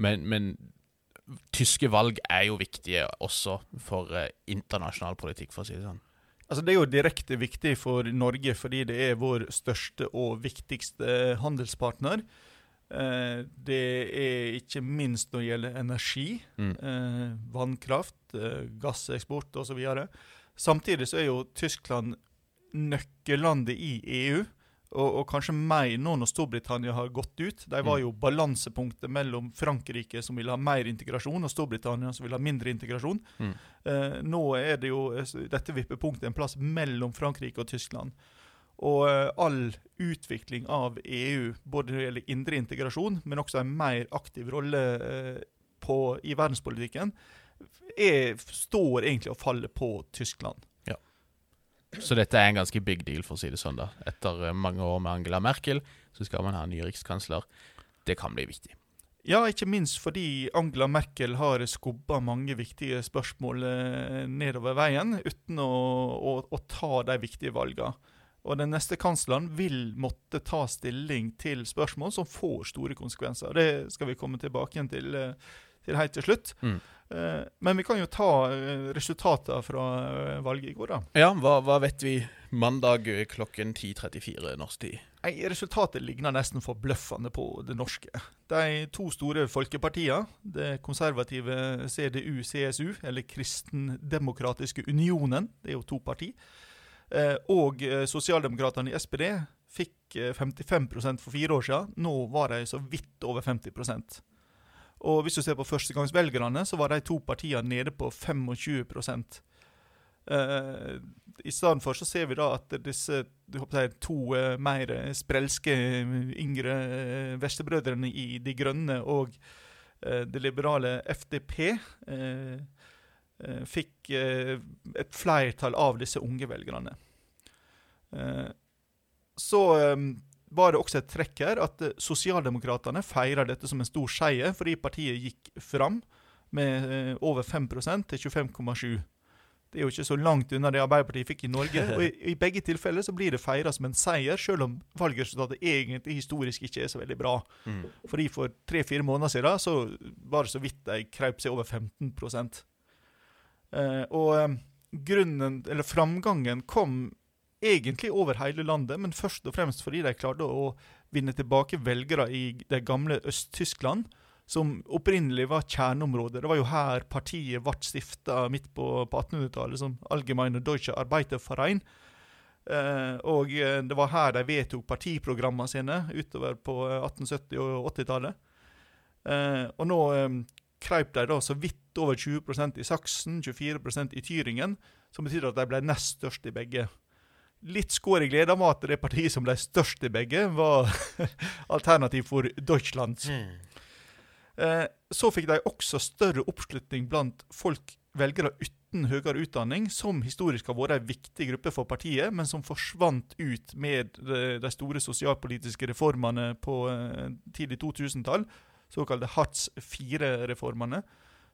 Men, men tyske valg er jo viktige også for eh, internasjonal politikk, for å si det sånn. Altså Det er jo direkte viktig for Norge fordi det er vår største og viktigste handelspartner. Eh, det er ikke minst når det gjelder energi, Mm. eh, vannkraft, eh, gasseksport osv. Samtidig så er jo Tyskland nøkkellandet i EU, og, og kanskje mer nå når Storbritannia har gått ut. De var Mm. jo balansepunktet mellom Frankrike, som ville ha mer integrasjon, og Storbritannia, som ville ha mindre integrasjon. Mm. Eh, nå er det jo eh, dette vippepunktet en plass mellom Frankrike og Tyskland. Og eh, all utvikling av EU, både når det gjelder indre integrasjon, men også en mer aktiv rolle eh, på, i verdenspolitikken, er, står egentlig og faller på Tyskland. Så dette er en ganske big deal, for å si det sånn. da Etter eh, mange år med Angela Merkel, så skal man ha en ny rikskansler. Det kan bli viktig. Ja, ikke minst fordi Angela Merkel har skubba mange viktige spørsmål nedover veien uten å, å, å ta de viktige valgene. Og den neste kansleren vil måtte ta stilling til spørsmål som får store konsekvenser. Det skal vi komme tilbake til, eh, til helt til slutt. Mm. Eh, Men vi kan jo ta eh, resultatene fra valget i går, da. Ja, hva, hva vet vi mandag klokken 10.34 norsk tid? Nei, Resultatet ligner nesten forbløffende på det norske. De to store folkepartiene, det konservative CDU-CSU, eller Kristendemokratiske Unionen, det er jo to parti, eh, og eh, sosialdemokratene i SPD fikk eh, 55% for fire år siden. Nå var de så vidt over 50% Og hvis du ser på førstegangsvelgerne, så var de to partiene nede på 25 Uh, I stedet for så ser vi da at disse jeg, to uh, mer sprelske eh, yngre uh, vestebrødrene i De grønne og eh, det liberale FDP eh, eh, fikk eh, et flertall av disse unge velgerne. Eh, så eh, var det også et trekk her at eh, sosialdemokratene feira dette som en stor seier, fordi partiet gikk fram med eh, over 5 til 25,7 det er jo ikke så langt unna det Arbeiderpartiet fikk i Norge. og i, I begge tilfeller så blir det feira som en seier, selv om valgresultatet egentlig historisk ikke er så veldig bra. Mm. Fordi For tre-fire måneder siden så var det så vidt de krøp seg over 15 eh, Og eh, grunnen, eller framgangen kom egentlig over hele landet, men først og fremst fordi de klarte å vinne tilbake velgere i det gamle Øst-Tyskland som opprinnelig var kjerneområdet. Det var jo her partiet ble stifta midt på, på 1800-tallet, som Allgemeine Deutsche Arbeiterverein. Eh, og eh, det var her de vedtok partiprogrammene sine utover på eh, 1870- og 80-tallet. Eh, og nå eh, kraup de da så vidt over 20% i Saksen, 24% i Tyringen, som betyr at de ble nest størst i begge. Litt skår i gleden var at det partiet som ble størst i begge, var alternativ for Deutschland. Eh, så fikk de også større oppslutning blant folk, velgere uten høyere utdanning, som historisk har vært en viktig gruppe for partiet, men som forsvant ut med de, de store sosialpolitiske reformene på eh, tidlig 2000-tall, såkalte Hartz IV-reformene,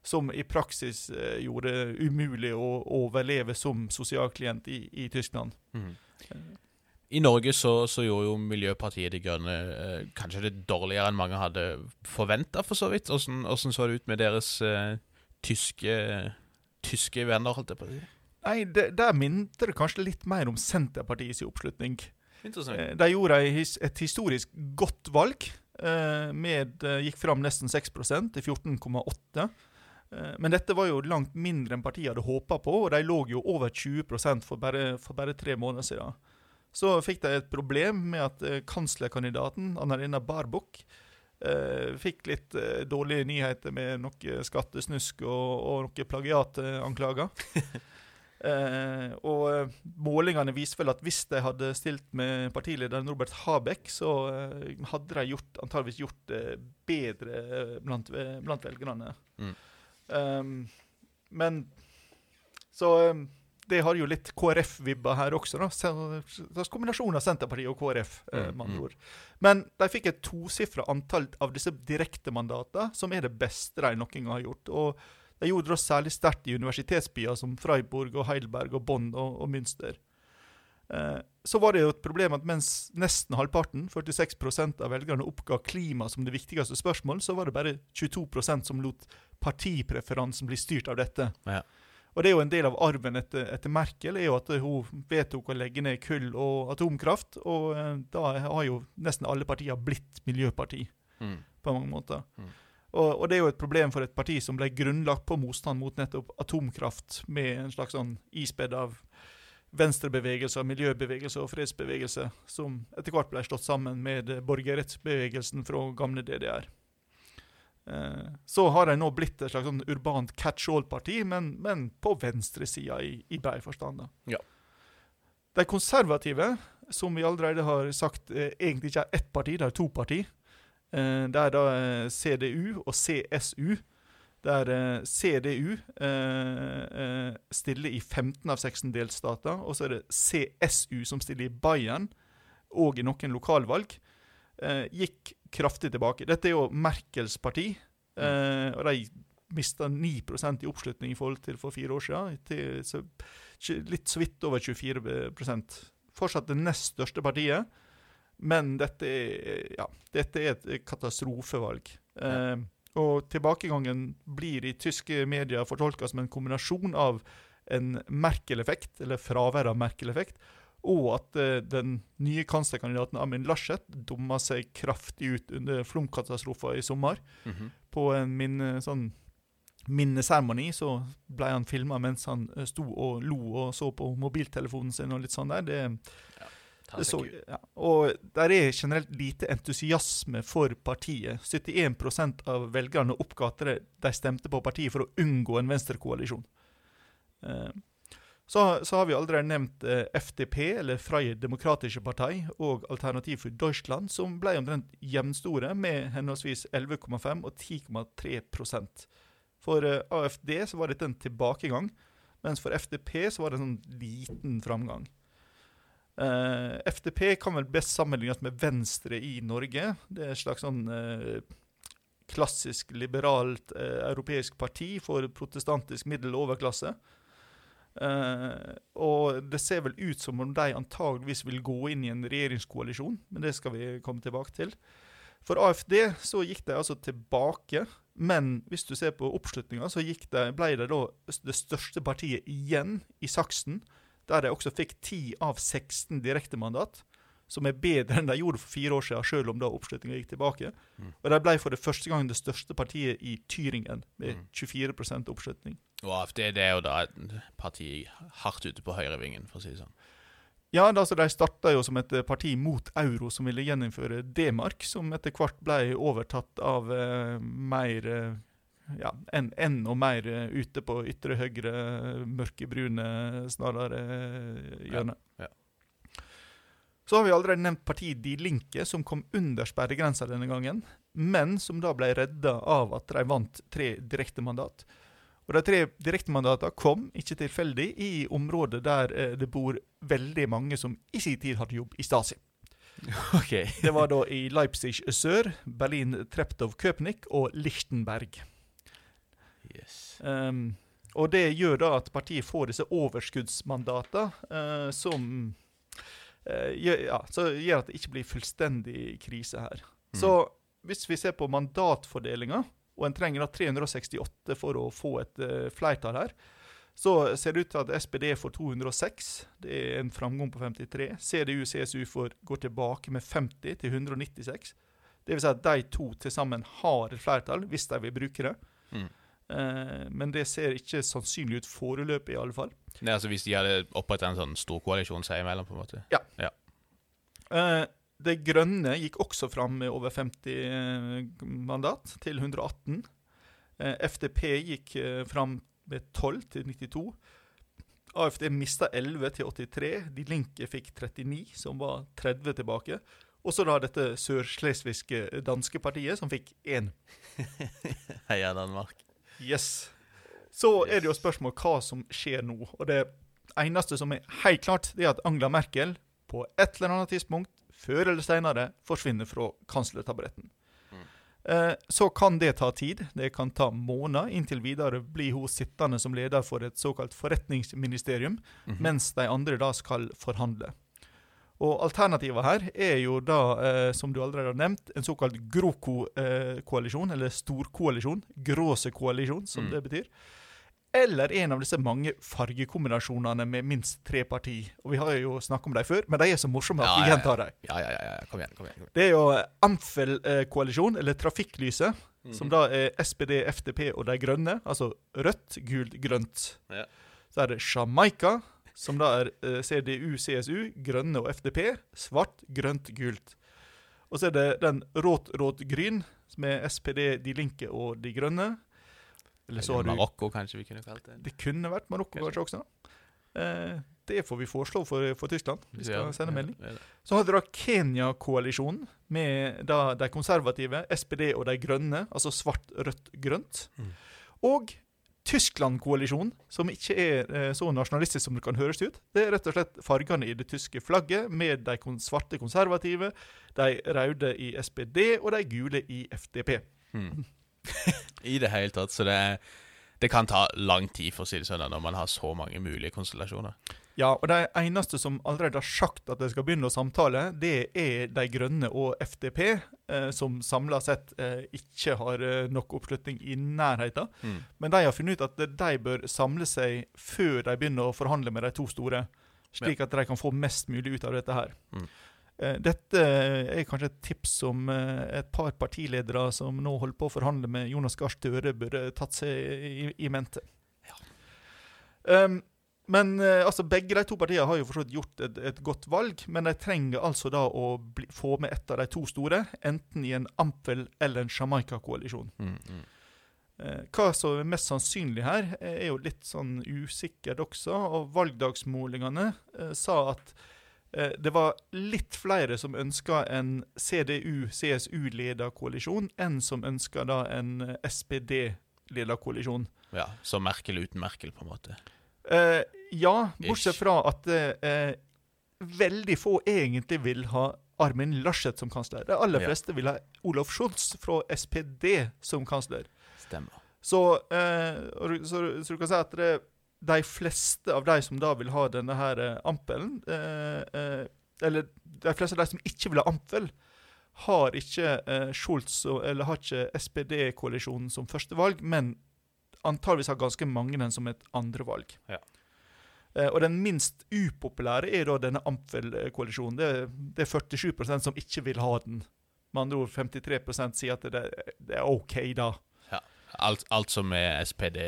som i praksis eh, gjorde det umulig å overleve som sosialklient i, i Tyskland. Mm. I Norge så, så gjorde jo Miljøpartiet De Grønne eh, kanskje det dårligere enn mange hadde forventa, for så vidt. Åssen så det ut med deres eh, tyske, tyske venner, holdt jeg på å si? Nei, det, Der minte det kanskje litt mer om Senterpartiets oppslutning. Eh, De gjorde his, et historisk godt valg. eh, Med, eh, gikk fram nesten 6 til 14,8 Eh, Men dette var jo langt mindre enn partiet hadde håpa på, og de lå jo over 20% for bare, for bare tre måneder siden. Så fikk de et problem med at eh, kanslerkandidaten Annalena Barbuck eh, fikk litt eh, dårlige nyheter med noe skattesnusk og, og noe plagiatanklager. Eh, og eh, målingene viser vel at hvis de hadde stilt med partilederen Robert Habeck, så eh, hadde de gjort, antageligvis gjort det bedre eh, blant, eh, blant velgerne. Mm. Um, men Så um, det har jo litt KrF-vibber her også, da. Så kombinasjon av Senterpartiet og KrF, eh, Mm, med andre mm. ord. Men de fikk et tosifra antall av disse direktemandatene, som er det beste de noen gang har gjort. Og de gjorde det særlig sterkt i universitetsbyer som Freiburg og Heidelberg og Bonn og, og Münster. Eh, så var det jo et problem at mens nesten halvparten, 46% av velgerne, oppga klima som det viktigste spørsmål, så var det bare 22% som lot partipreferansen bli styrt av dette. Ja. Og det er jo en del av arven etter, etter Merkel, er jo at hun vedtok å legge ned kull og atomkraft. Og eh, da har jo nesten alle partier blitt miljøparti Mm. på mange måter. Mm. Og, og det er jo et problem for et parti som ble grunnlagt på motstand mot nettopp atomkraft, med en slags sånn ispedd av venstrebevegelser, miljøbevegelser og fredsbevegelse, som etter hvert ble slått sammen med eh, borgerrettsbevegelsen fra gamle DDR. Eh, Så har de nå blitt et slags sånn urbant catch-all-parti, men, men på venstresida i, i brei forstand. Ja. De konservative, som vi allerede har sagt, eh, egentlig ikke er ett parti, det er to parti. Det er da CDU og CSU. Der eh, CDU eh, eh, stiller i 15 av 16 delstater, og så er det CSU som stiller i Bayern og i noen lokalvalg. Eh, gikk kraftig tilbake. Dette er jo Merkels parti, eh, og de mista 9 i oppslutning i forhold til for fire år siden. Til så, litt så vidt over 24 Fortsatt det nest største partiet. Men dette er, ja, dette er et katastrofevalg. Eh, og tilbakegangen blir i tyske medier fortolka som en kombinasjon av en Merkel-effekt, eller fravær av Merkel-effekt, og at uh, den nye kanslerkandidaten Amin Laschet dumma seg kraftig ut under flomkatastrofen i sommer. Mhm. På en minne, sånn minneseremoni så ble han filma mens han eh, sto og lo og så på mobiltelefonen sin og litt sånn der. Det, seg så, ja. Og der er generelt lite entusiasme for partiet. 71% av velgerne oppga at de- stemte på partiet for å unngå en venstrekoalisjon. Eh, Så, så har vi allerede nevnt eh, FDP, eller Freie Demokratische Partei, og Alternativ for Deutschland, som ble omtrent jevnstore, med henholdsvis 11,5 og 10,3 prosent. For eh, AFD så var dette en tilbakegang, mens for FDP så var det en sånn liten framgang. Eh, FDP kan vel best sammenlignes med Venstre i Norge. Det er et slags sånn uh, klassisk liberalt uh, europeisk parti for protestantisk middel- og overklasse. Og det ser vel ut som om de antageligvis vil gå inn i en regjeringskoalisjon, men det skal vi komme tilbake til. For AFD så gikk de altså tilbake, men hvis du ser på oppslutninga, så de, ble de da det største partiet igjen i saksen, der de også fikk 10 av 16 direktemandat, som er bedre enn de gjorde for fire år siden, selv om da oppslutninga gikk tilbake. Mm. Og de ble for det første gang det største partiet i Tyringen, med Mm. 24% oppslutning. Og AFD det er jo da et parti hardt ute på høyrevingen, for å si det sånn. Ja, altså De starta jo som et parti mot euro, som ville gjeninnføre D-mark, som etter hvert ble overtatt av eh, mer eh, ja, en, enda mer eh, ute på ytre høyre, mørkebrune snarere eh, hjørne. Ja, Så har vi allerede nevnt partiet De Linke, som kom under sperregrensa denne gangen, men som da ble redda av at de vant tre direktemandat. Og De tre direktemandatene kom, ikke tilfeldig, i områder der eh, det bor veldig mange som i sin tid hadde jobb i Stasi. Okay. Det var da i Leipzig sør, Berlin Treptow Köpnik og Lichtenberg. Yes. Um, og det gjør da at partiet får disse overskuddsmandatene, uh, som uh, gjør, ja, så gjør at det ikke blir fullstendig krise her. Mm. Så hvis vi ser på mandatfordelinga, og en trenger da 368 for å få et uh, flertall her, så ser det ut til at SPD får 206. Det er en framgang på 53. CDU CSU får går tilbake med 50 til 196. Det vil si at de to til sammen har et flertall, hvis de vil bruke det. Mm. Eh, men det ser ikke sannsynlig ut foreløpig, i alle fall. Er altså Hvis de hadde opprettet en sånn storkoalisjon seg imellom, på en måte. Eh, det grønne gikk også fram med over 50 eh, mandat, til 118. Eh, FDP gikk fram med 12 til 92. AFD mista 11 til 83. De Linke fikk 39, som var 30 tilbake. Og så da dette sørslesvigske danske partiet, som fikk én. Heia Danmark. Yes. Så er det jo spørsmål hva som skjer nå. Og det eneste som er helt klart, det er at Angela Merkel på et eller annet tidspunkt, før eller senere, forsvinner fra kanslertaburetten. Mm. Eh, så kan det ta tid. Det kan ta måneder. Inntil videre blir hun sittende som leder for et såkalt forretningsministerium, Mhm. mens de andre da skal forhandle. Og Alternativet her er jo da, eh, som du allerede har nevnt, en såkalt GROKO-koalisjon, eller storkoalisjon. Gråse-koalisjon, som Mm. det betyr. Eller en av disse mange fargekombinasjonene med minst tre parti. Og Vi har jo snakket om dem før, men de er så morsomme at Ja, vi gjentar dem. Ja, ja, ja, ja. Kom igjen. kom igjen, kom igjen. Det er jo Amfel-koalisjon, eller Trafikklyset, som Mhm. da er SPD, FDP og De grønne. Altså rødt, gult, grønt. Ja. Så er det Jamaica, som da er eh, CDU, CSU, grønne og FDP. Svart, grønt, gult. Og så er det den råt, råt, gryn, som er SPD, De Linke og De grønne. Eller så har du Marokko, kanskje vi kunne kalt det. Det kunne vært Marokko Kanskje. kanskje også. Eh, det får vi foreslå for, for Tyskland. Vi skal Ja, sende melding. ja. Så har dere da Kenya-koalisjonen, med da de konservative, SPD og de grønne, altså svart, rødt, grønt. Mm. Og Tyskland-koalisjonen, som ikke er eh, så nasjonalistisk som det kan høres ut. Det er rett og slett fargene i det tyske flagget, med de svarte konservative, de røde i SPD og de gule i FDP. Hmm. I det hele tatt. Så det, det kan ta lang tid, for å si det sånn, når man har så mange mulige konstellasjoner. Ja, og de eneste som allerede har sagt at de skal begynne å samtale, det er De grønne og FDP, eh, som samla sett eh, ikke har eh, nok oppslutning i nærheten. Mm. Men de har funnet ut at de bør samle seg før de begynner å forhandle med de to store, slik at de kan få mest mulig ut av dette her. Mm. Eh, Dette er kanskje et tips som eh, et par partiledere som nå holder på å forhandle med Jonas Gahr Støre, burde tatt seg i, i mente. Um, men eh, altså, begge de to partiene har jo for gjort et, et godt valg, men de trenger altså da å bli, få med et av de to store, enten i en Ampel- eller en Jamaica-koalisjon. Mm, mm. Eh, Hva som er mest sannsynlig her, eh, er jo litt sånn usikkert også. Og valgdagsmålingene eh, sa at eh, det var litt flere som ønska en CDU-CSU-leda koalisjon, enn som ønska da en SPD-leda koalisjon. Ja, Så Merkel uten Merkel, på en måte. Eh, ja, bortsett fra at uh, veldig få egentlig vil ha Armin Laschet som kansler. De aller fleste vil ha Olof Scholz fra SPD som kansler. Stemmer. Så, uh, så, så du kan si at det, de fleste av de som da vil ha denne her ampelen Eller de fleste av de som ikke vil ha ampel, har ikke Scholz eller har ikke SPD-koalisjonen som førstevalg, men antageligvis har ganske mange den som et andrevalg. Ja. Eh, og den minst upopulære er da denne Ampel-koalisjonen. Det, det er 47% som ikke vil ha den. Med andre ord 53 sier at det, det er OK, da. Alt, alt som er SPD,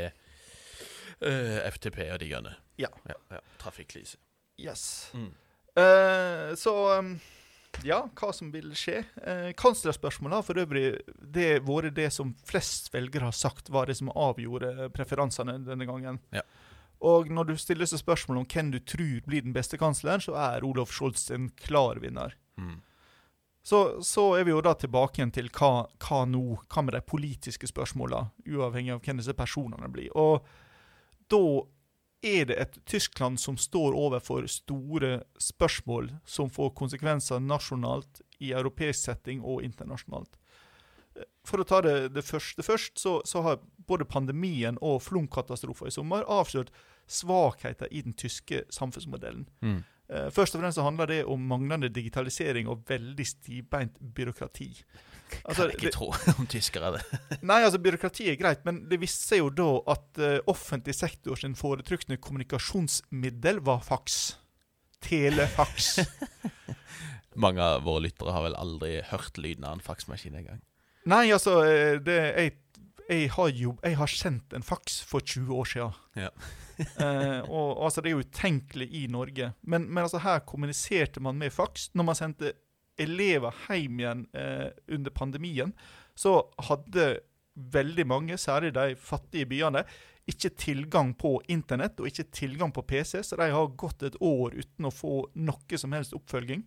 eh, FTP og de grønne. Ja. ja, ja. Trafikklyset. Yes. Mm. Eh, så um, ja, hva som vil skje. Eh, Kanslerspørsmålet har for øvrig det vært det som flest velgere har sagt var det som avgjorde preferansene denne gangen. Ja. Og når du stiller seg spørsmål om hvem du tror blir den beste kansleren, så er Olof Scholz en klar vinner. Mm. Så, så er vi jo da tilbake igjen til hva, hva nå? Hva med de politiske spørsmåla, uavhengig av hvem disse personene blir. Og da er det et Tyskland som står overfor store spørsmål som får konsekvenser nasjonalt, i europeisk setting og internasjonalt. For å ta det, det første først, så, så har både pandemien og flomkatastrofer i sommer avslørt svakheter i den tyske samfunnsmodellen. Mm. Eh, Først og fremst handler det om manglende digitalisering og veldig stivbeint byråkrati. Altså, kan jeg ikke det- tro om tyskere det. Nei, altså byråkrati er greit, men det viste seg jo da at uh, offentlig sektor sin foretrukne kommunikasjonsmiddel var faks. Telefaks. Mange av våre lyttere har vel aldri hørt lyden av en faksmaskin engang. Nei, altså eh, det, jeg, jeg, har jo, jeg har sendt en faks for 20 år siden. Ja. eh, og altså, Det er jo utenkelig i Norge. Men, men altså, her kommuniserte man med faks. Når man sendte elever hjem igjen eh, under pandemien, så hadde veldig mange, særlig de fattige byene, ikke tilgang på internett og ikke tilgang på PC, så de har gått et år uten å få noe som helst oppfølging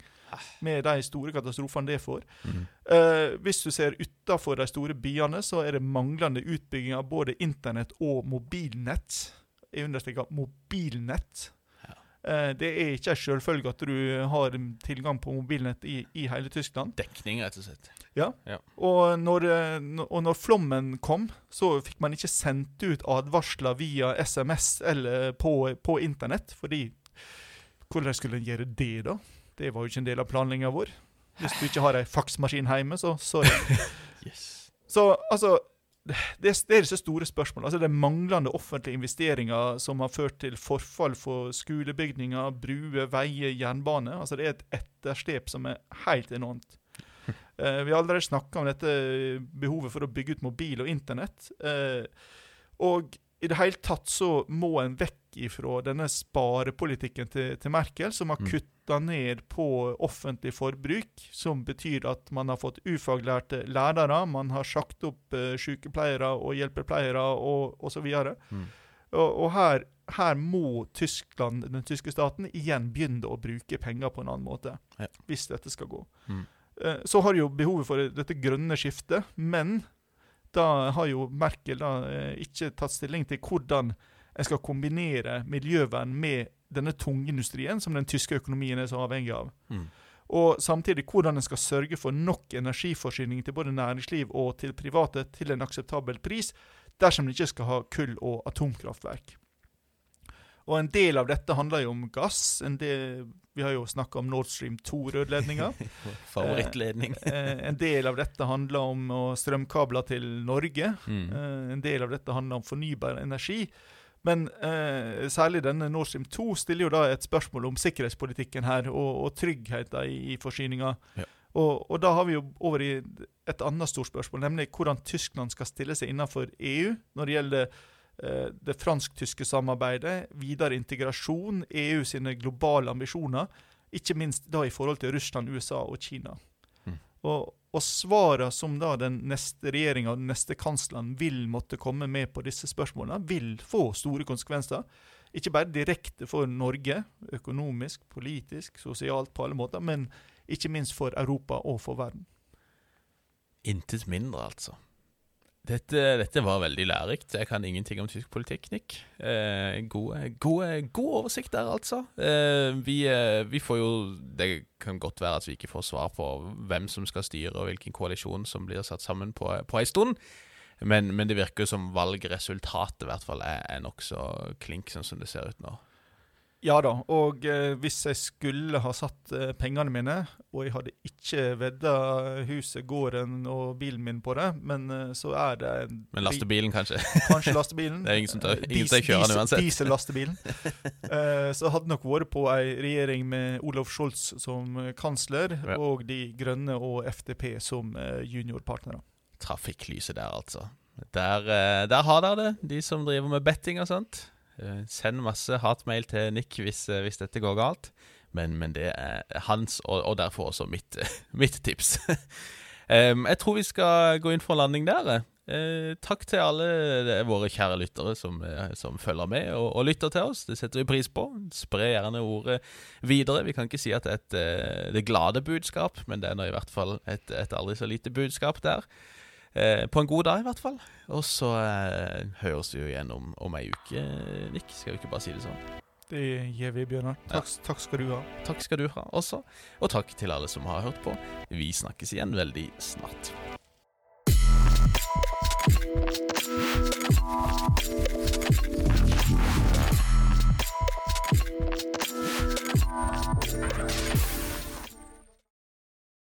med de store katastrofene det får. Mm. Eh, hvis du ser utafor de store byene, så er det manglende utbygging av både internett og mobilnett. Jeg understreker mobilnett. Ja. Eh, det er ikke en selvfølge at du har tilgang på mobilnett i, i hele Tyskland. Dekning, rett og slett. Og når, eh, og når flommen kom, så fikk man ikke sendt ut advarsler via SMS eller på, på internett. Fordi hvordan skulle en gjøre det, da? Det var jo ikke en del av planlegginga vår. Hvis du ikke har ei faksmaskin hjemme, så sorry. Yes. Så altså det, det er disse store spørsmålene. Altså, det er manglende offentlige investeringer som har ført til forfall for skolebygninger, bruer, veier, jernbane. Altså, det er et etterslep som er helt enormt. Uh, vi har allerede snakka om dette behovet for å bygge ut mobil og internett. Uh, og i det hele tatt så må en vekk ifra denne sparepolitikken til, til Merkel, som har Mm. kutta ned på offentlig forbruk, som betyr at man har fått ufaglærte lærere, man har sagt opp uh, sykepleiere og hjelpepleiere og osv. Mm. og, og her, her må Tyskland, den tyske staten, igjen begynne å bruke penger på en annen måte. Ja. Hvis dette skal gå. Mm. Uh, Så har de jo behovet for dette grønne skiftet, men da har jo Merkel da eh, ikke tatt stilling til hvordan en skal kombinere miljøvern med denne tungindustrien som den tyske økonomien er så avhengig av. Mm. Og samtidig hvordan en skal sørge for nok energiforsyning til både næringsliv og til private til en akseptabel pris, dersom en ikke skal ha kull- og atomkraftverk. Og En del av dette handler jo om gass. En del, vi har jo snakka om Nord Stream 2-rødledninga. Favorittledning. Eh, en del av dette handler om strømkabler til Norge. Mm. Eh, en del av dette handler om fornybar energi. Men eh, særlig denne Nord Stream 2 stiller jo da et spørsmål om sikkerhetspolitikken her, og, og tryggheten i, i forsyninga. Ja. Og, og da har vi jo over i et annet stort spørsmål, nemlig hvordan Tyskland skal stille seg innenfor EU når det gjelder eh, det fransk-tyske samarbeidet, videre integrasjon, EU sine globale ambisjoner, ikke minst da i forhold til Russland, USA og Kina. Mm. Og, og svarene som da den neste regjeringa den neste kansleren vil måtte komme med på disse spørsmålene, vil få store konsekvenser. Ikke bare direkte for Norge, økonomisk, politisk, sosialt, på alle måter, men ikke minst for Europa og for verden. Intet mindre, altså. Dette, dette var veldig lærerikt. Jeg kan ingenting om tysk politikk. Eh, god oversikt der, altså. Eh, vi, eh, vi får jo Det kan godt være at vi ikke får svar på hvem som skal styre, og hvilken koalisjon som blir satt sammen på, på ei stund. Men, men det virker som valgresultatet i hvert fall er, er nokså klink, sånn som det ser ut nå. Ja da, og eh, hvis jeg skulle ha satt eh, pengene mine, og jeg hadde ikke vedda huset, gården og bilen min på det, men eh, så er det en Men lastebilen, kanskje? Kanskje lastebilen. Det er ingen som tør- Eh, ingen som kjører den uansett. Diesellastebilen. Eh, så hadde nok vært på ei regjering med Olof Scholz som eh, kansler, Ja. og De Grønne og FDP som juniorpartnere. Trafikklyset der, altså. Der, der har dere det, de som driver med betting og sånt. Eh, Send masse hatmail til Nick hvis, eh, hvis dette går galt. Men, men det er hans, og, og derfor også mitt, mitt tips. um, jeg tror vi skal gå inn for landing der. Eh, takk til alle våre kjære lyttere som, som følger med og, og lytter til oss. Det setter vi pris på. Spre gjerne ordet videre. Vi kan ikke si at det er et, det glade budskap, men det er nå i hvert fall et, et aldri så lite budskap der. Uh, på en god dag, i hvert fall. Og så eh, høres vi jo igjen om, om ei uke, Nick. Skal vi ikke bare si det sånn? Det gir vi, Bjørnar. Takk, ja. takk, skal du ha. Takk skal du ha også. Og takk til alle som har hørt på. Vi snakkes igjen veldig snart.